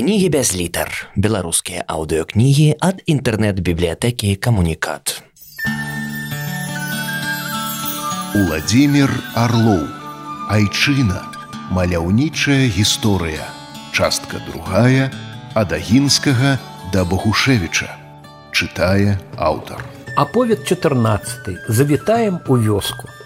кнігі без літар беларускія аўдыокнігі ад інтэрнэт-бібліятэкі камунікат Уладзімир Арлоў Айчына. Маляўнічая гісторыя. Частка другая ад агінскага да Багушевіча чытае аўтар. Аповед 14 завітаем у вёску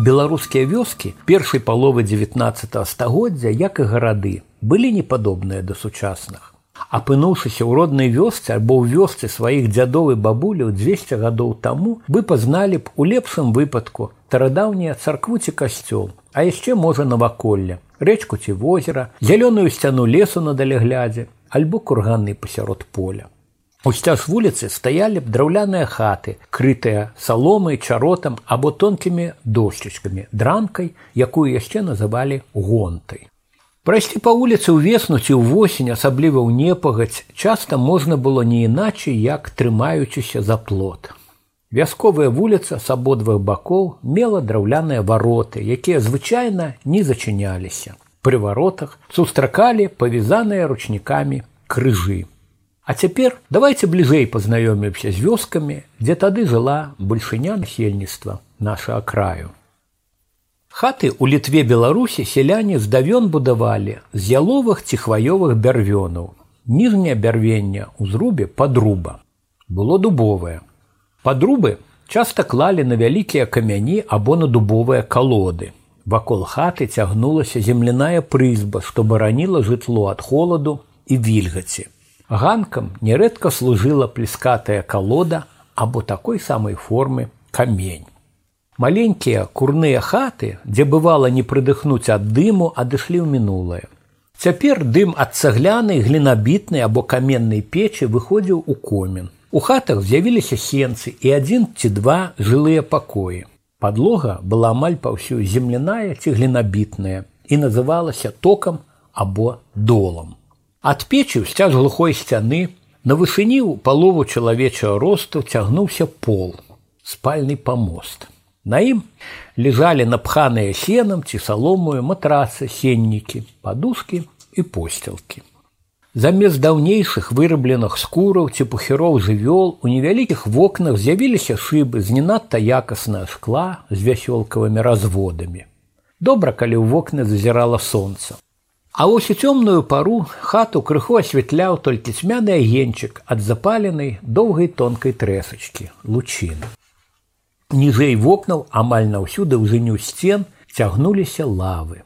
беларускія вёскі першай паловы 19 стагоддзя як і гарады былі непадобныя да сучасных. Апынуўшыся ў роднай вёсцы альбо ў вёсцы сваіх дзядоў і бабуляў 200 гадоў таму вы пазналі б у лепшым выпадку старадаўнія царкву ці касцёл а яшчэ можа наваколле рэчку ці возера зялёную сцяну лесу на даляглядзе альбо курганы пасярод поля Усцяж вуліцы стаялі б драўляныя хаты, крытыя саломай, чаротам або тонкімі дошчачкамі, дранкай, якую яшчэ называлі гонтай. Прайсці па вуліцы ўвеснуць і ўвосень, асабліва ў непагаць, часта можна было не іначай, як трымаючыся за плот. Вясковая вуліца з абодвых бакоў мела драўляныя вароты, якія звычайна не зачыняліся. Пры варотах сустракалі павязаныя ручнікамі крыжы. А цяпер давайте бліжэй пазнаёмімся з вёскамі, дзе тады жыла бальшыня насельніцтва наша краю. Хаты ў літве беларусі сяляне здавён будавалі з яловых ці хваёвых бярвёнаў. Ніжняе бярвення ў зрубе падруба. Было дубовае. Падрубы часта клалі на вялікія камяні або на дубовыя калоды. Вакол хаты цягнулася земляная прызба, што бараніла жытло ад холаду і вільгаці. Ганкам нярэдка служыла плескатая калода або такой самай формы камень. Маленькія курныя хаты, дзе бывала не прыдыхнуць ад дыму, адышлі ў мінулае. Цяпер дым ад цаглянай глінабітнай або каменнай печы выходзіў у комін. У хатах з'явіліся сенцы і адзін ці два жылыя пакоі. Падлога была амаль паўсюль земляная ці глінабітная і называлася токам або долам. Ад печы сцяж глухой сцяны на вышыні ў палову чалавечага росту цягнуўся пол, спальны памост. На ім лежалі напханыя сенам ці саломую матрацы, сеннікі, падушкі і посцілкі. Замест даўнейшых вырабленых скураў ці пухіроў жывёл у невялікіх вокнах з'явіліся шыбы з не надта якаснае шкла з вясёлкавымі разводамі. Добра, калі ў вокны зазірала сонца. А вось у цёмную пару хату крыху асвятляў толькі цьмяны агеньчык ад запаленай доўгай тонкай трэсачкі лучыны. Ніжэй вокнаў амаль наўсюды ўжыню сцен цягнуліся лавы.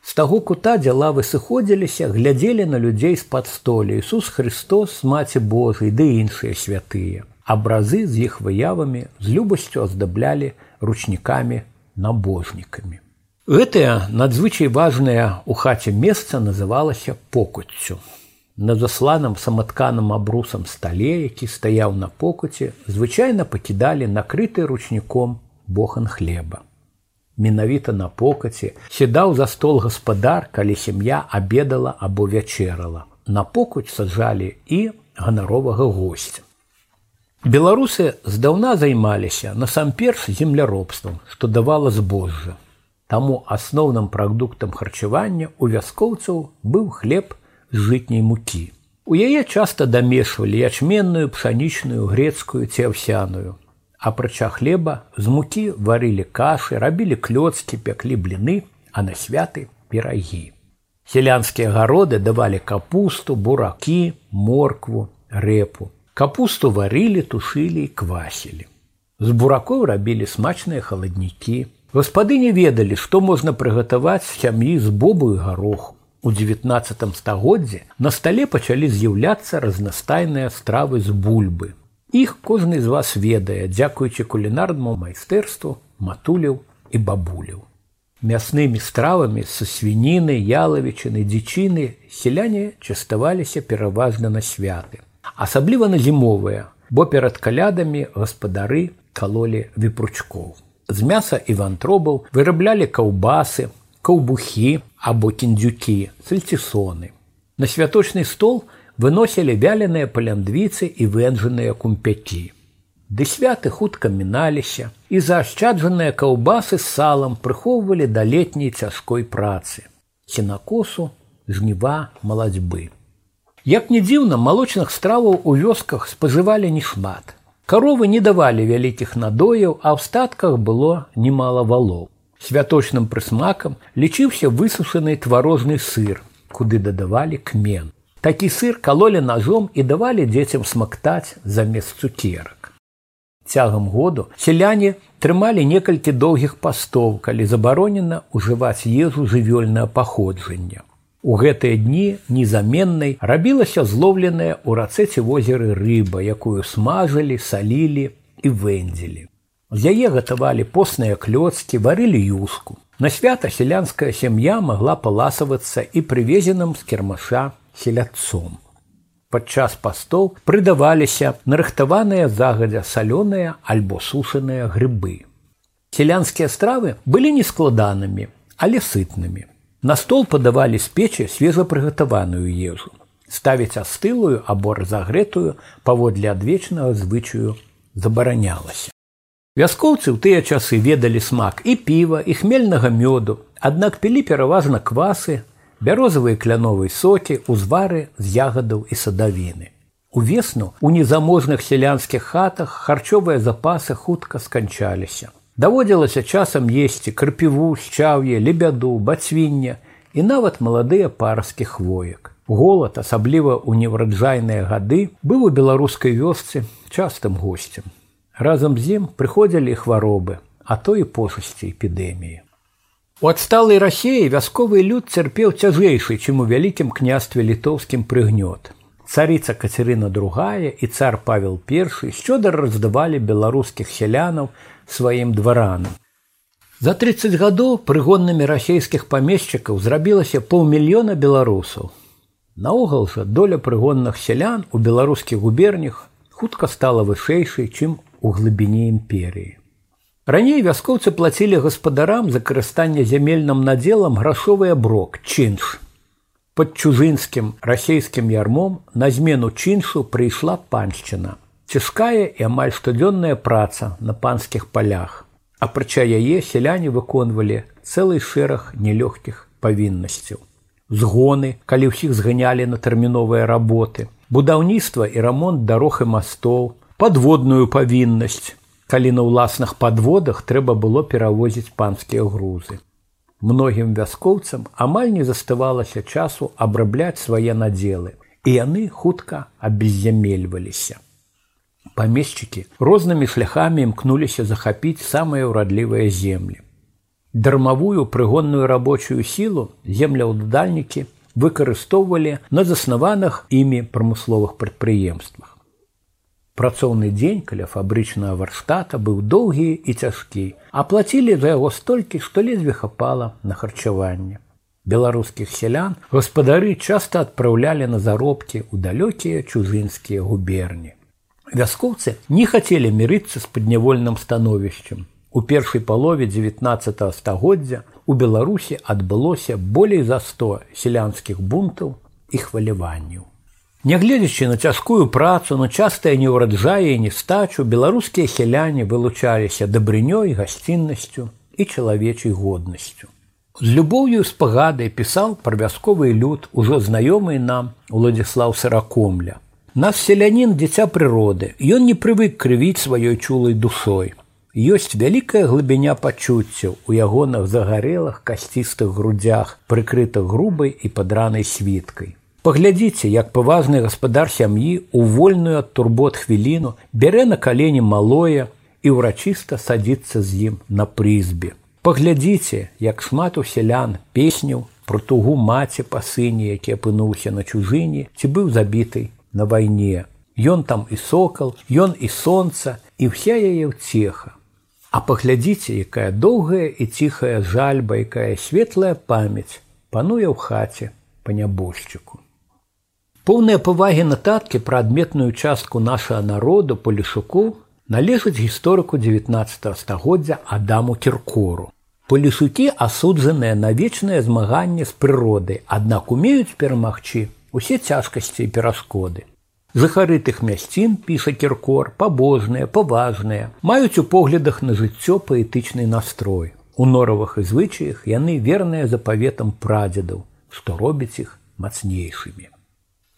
З таго кута, дзе лавы сыходзіліся, глядзелі на людзей з-пад столі Ісус Христос, маці Божай ды іншыя святыя. Абразы з іх выявамі з любасцю аздаблялі ручнікамі набожнікамі. Гэтае надзвычай важнае ў хаце месца называлася покуццю. На засланым саматканым абрусам стале, які стаяў на покуце, звычайна пакідалі накрыты ручніком бохан хлеба. Менавіта на покаце сідаў за стол гаспадар, калі сям'я абедала або вячэрала. На покуць саджалі і ганаровага госця. Беларусы здаўна займаліся насамперш земляробствам, што давала збожжа. Таму асноўным прадуктам харчавання у вяскоўцаў быў хлеб з жытняй мукі. У яе часта дамешвалі ячменную, пшанічную, грецкую ці аўсяную. Апрача хлеба з мукі варылі кашы, рабілі клёцкі, пяклі бліны, а на святы перагі. Селянскія гароды давалі капусту, буракі, моркву, рэпу. Капусту варылі, тушылі і квасілі. З буракоў рабілі смачныя халаднікі, Гаспадыні ведалі, што можна прыгатаваць сям'і з бобу і гароху. У 19 стагоддзе на стале пачалі з'яўляцца разнастайныя стравы з бульбы. Іх кожны з вас ведае, дзякуючы кулінарнаму майстэрству, матуляў і бабуляў. Мяснымі стравамі са свініны, ялавічыны, дзічыны селяне частаваліся пераважна на святы. Асабліва на зімовыя, бо перад калядамі гаспадары калолі віпручкоў. З мяса і вантробаў выраблялі каўбасы, каўбухі або кіндзюкі, сальцісоны. На святочны стол выносілі вяленыя паляндвіцы і вэнжаныя кумпякі. Ды святы хутка міналіся, і заашчаджаныя каўбасы з салам прыхоўвалі да летняй цяжкой працы. Сенакосу жніва малацьбы. Як не дзіўна, малочных страваў у вёсках спажывалі нешмат. Каровы не давалі вялікіх надояў, а ў статках было немало валоў. Святочным прысмакам лічыўся высушаны тварожны сыр, куды дадавалі кмен. Такі сыр калолі ножом і давалі дзецям смактаць замест цукерак. Цягам году сяляне трымалі некалькі доўгіх пастоў, калі забаронена ўжываць езу жывёльнае паходжання. У гэтыя дні незаменнай рабілася злоўленая ў рацэце возеры рыба, якую смажылі, салілі і вэндзілі. З яе гатавалі посныя клёцкі, варылі юску. На свята сялянская сям'я магла паласавацца і прывезеным з кірмаша селядцом. Падчас пастоў прыдаваліся нарыхтаваныя загадзя салёныя альбо сушаныя грыбы. Селянскія стравы былі нескладанымі, але сытнымі. На стол падавалі з печы свежапрыгатаваную ежу. Ставіць астылую або разагретую паводле адвечнага звычаю забаранялася. Вяскоўцы ў тыя часы ведалі смак і піва і хмельнага мёду, аднак пілі пераважна квасы, бярозавыя кляновыя сокі, узвары з ягадаў і садавіны. Увесну у незаможных сялянскіх хатах харчовыя запасы хутка сканчаліся. Даводзілася часам есці крапіву, шчаўе, лебяду, бацвіння і нават маладыя парскі хвоек. Голад, асабліва ў невраджайныя гады, быў у беларускай вёсцы частым госцем. Разам з ім прыходзілі хваробы, а то і пошасці эпідэміі. У адсталай рассеі вясковы люд цярпеў цяжэйшы, чым у вялікім княстве літоўскім прыгнёт. Царыца Кацярына другая і цар Павел I шчодар раздавалі беларускіх сялянаў сваім дваранам. За 30 гадоў прыгоннымі расійскіх памешчыкаў зрабілася паўмільёна беларусаў. Наогул жа доля прыгонных сялян у беларускіх губернях хутка стала вышэйшай, чым у глыбіні імперіі. Раней вяскоўцы плацілі гаспадарам за карыстанне зямельным надзелам грашовы аброк чынш. Пад чужынскім расійскім ярмом на змену чыншу прыйшла паншчына. Цяжкая і амаль штодзённая праца на панскіх палях. Апрача яе сяляне выконвалі цэлый шэраг нелёгкіх павіннасцяў. Згоны, калі ўсіх зганялі на тэрміновыя работы, будаўніцтва і рамонт дарог і мастоў, подводную павіннасць, калі на ўласных подводах трэба было перавозіць панскія грузы. Многім вяскоўцам амаль не заставалася часу абрабляць свае надзелы, і яны хутка абеззямельваліся. Памесчыкі рознымі шляхамі імкнуліся захапіць самыя ўрадлівыя землі. Дармавую прыгонную рабочую сілу земляўдальнікі выкарыстоўвалі на заснаваных імі прамысловых прадпрыемствах. Працоўны дзень каля фабрычнага варштата быў доўгі і цяжкі, а плацілі за яго столькі, што ледзьве хапала на харчаванне. Беларускіх сялян гаспадары часта адпраўлялі на заробкі ў далёкія чужынскія губерні. Вяскоўцы не хацелі мірыцца з паднявольным становішчам. У першай палове 19 стагоддзя у Беларусі адбылося болей за 100 сялянскіх бунтаў і хваляванняў. Нягледзячы на цяжкую працу, на частыя неўраджае і нестачу беларускія сяляне вылучаліся дабрынёй, гасціннасцю і чалавечай годнасцю. З любоўю спагадай пісаў пра вясковы люд ужо знаёмы нам Уладзіслаў сыракомля. Нас селянін дзіця прыроды, Ён не прывык крывіць сваёй чулай душой. Ёсць вялікая глыбіня пачуццяў у ягоных загарелых касцістых грудзях, прыкрытых грубай і падранай світкай. Паглядзіце, як паважны гаспадар сям'і у вольную ад турбот хвіліну бярэ на калені малое і ўрачыста садзіцца з ім на прызбе. Паглядзіце, як шмат у сялян песняў пра тугу маці па сыне, які апынуўся на чужыне ці быў забіты на вайне. Ён там і сокал, ён і сонца і вся яе ўцеха. А паглядзіце, якая доўгая і ціхая жальба, якая светлая памяць пануе ў хаце па нябожчыку. Поўныя павагі нататкі пра адметную частку нашага народу полішуку належаць гісторыку 19 стагоддзя Адаму кіркору. Полішукі асуджаныя на вечнае змаганне з прыродай, аднак умеюць перамагчы усе цяжкасці і перашкоды. Жыхары тых мясцін піша кіркор, пабожныя, паважныя, маюць у поглядах на жыццё паэтычны настрой. У норавых і звычаях яны верныя запаветам прадзедаў, што робіць іх мацнейшымі.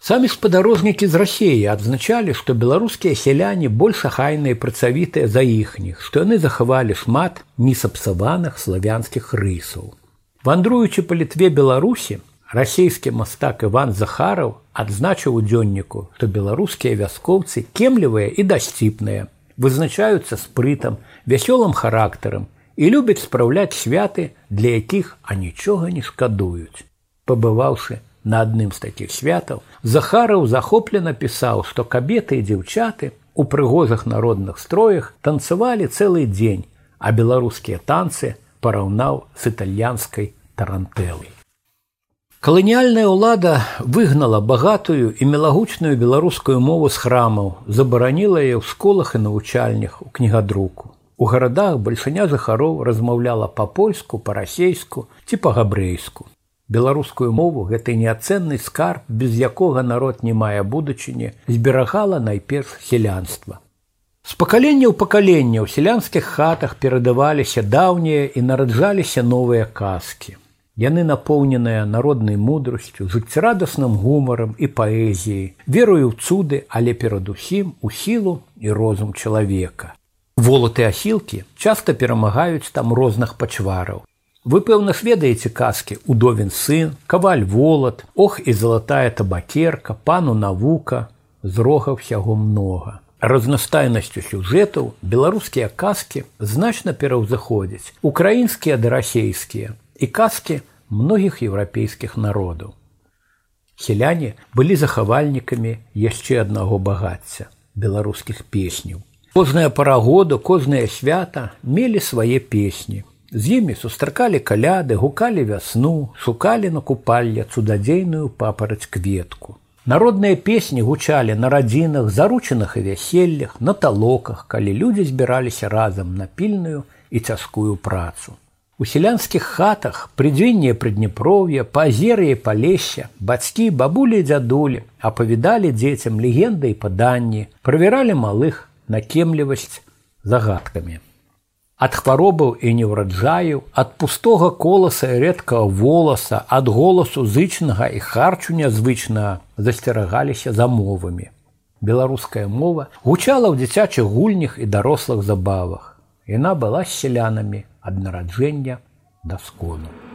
Самі спадарожнікі з рассеі адзначалі, што беларускія сяляне больш ахайныя працавітыя за іхніх, што яны захавалі шмат несапсаваных славянскіх рысаў. Вандруючы па літве Беларусі, расійскі мастак Іван Захараў адзначыў у дзённіку, што беларускія вяскоўцы кемлівыя і дасціпныя, вызначаюцца спрытам, вясёлым характарам і любяць спраўляць святы, для якіх анічога не шкадуюць. Пабываўшы на адным з такіх святаў захараў захоплена пісаў што кабеты і дзяўчаты у прыгожых народных строях танцавалі цэлы дзень а беларускія танцы параўнаў з італьянскай тарантэлай. Каланіяльная ўлада выгнала багатую і мелагучную беларускую мову з храмаў забараніла яе ў школах і навучальнях у кнігадруку. У гарадах бальшыня жыхароў размаўляла па-польску па-расейску ці па-габрэйску беларускую мову гэты неацэнны скарб без якога народ не мае будучыні зберагала найперш сялянства з пакалення ў пакалення ў сялянскіх хатах перадаваліся даўнія і нараджаліся новыя казкі. Яны напоўненыя народнай мудрасцю жыццярадасным гумарам і паэзіяй верую ў цуды але перадусім у сілу і розум чалавека. Волаты асілкі часта перамагаюць там розных пачвараў Вы, пэўна, ведаеце казкі удовін сын, каваль волат, ох і залатая табакерка, пану навука, з рога ўсяго многа. Разнастайнасцю сюжэтаў беларускія казкі значна пераўзаходзяць украінскія да расейскія і казкі многіх еўрапейскіх народаў. Селяне былі захавальнікамі яшчэ аднаго багацця беларускіх песняў. Кожная пара году, кожнае свята мелі свае песні, З імі сустракалі каляды, гукалі вясну, шукалі на купальля цудадзейную папараць кветку. Народныя песні гучалі на радзінах, заручаных і вяселлях, на талоках, калі людзі збіраліся разам на пільную і цяжкую працу. У сялянскіх хатах прыдзенне прыднепроўя, пазеры і палесся, бацькі, бабулі дзядулі апавядалі дзецям легенды і паданні, правяралі малых на кемлівасць загадкамі ад хваробаў і неўраджаю ад пустога коласа і рэдкага воласа ад голасу зычнага і харчу нязвычна засцерагаліся за мовамі беларуская мова гучала ў дзіцячых гульнях і дарослых забавах. Яна была з сялянамі ад нараджэння да скону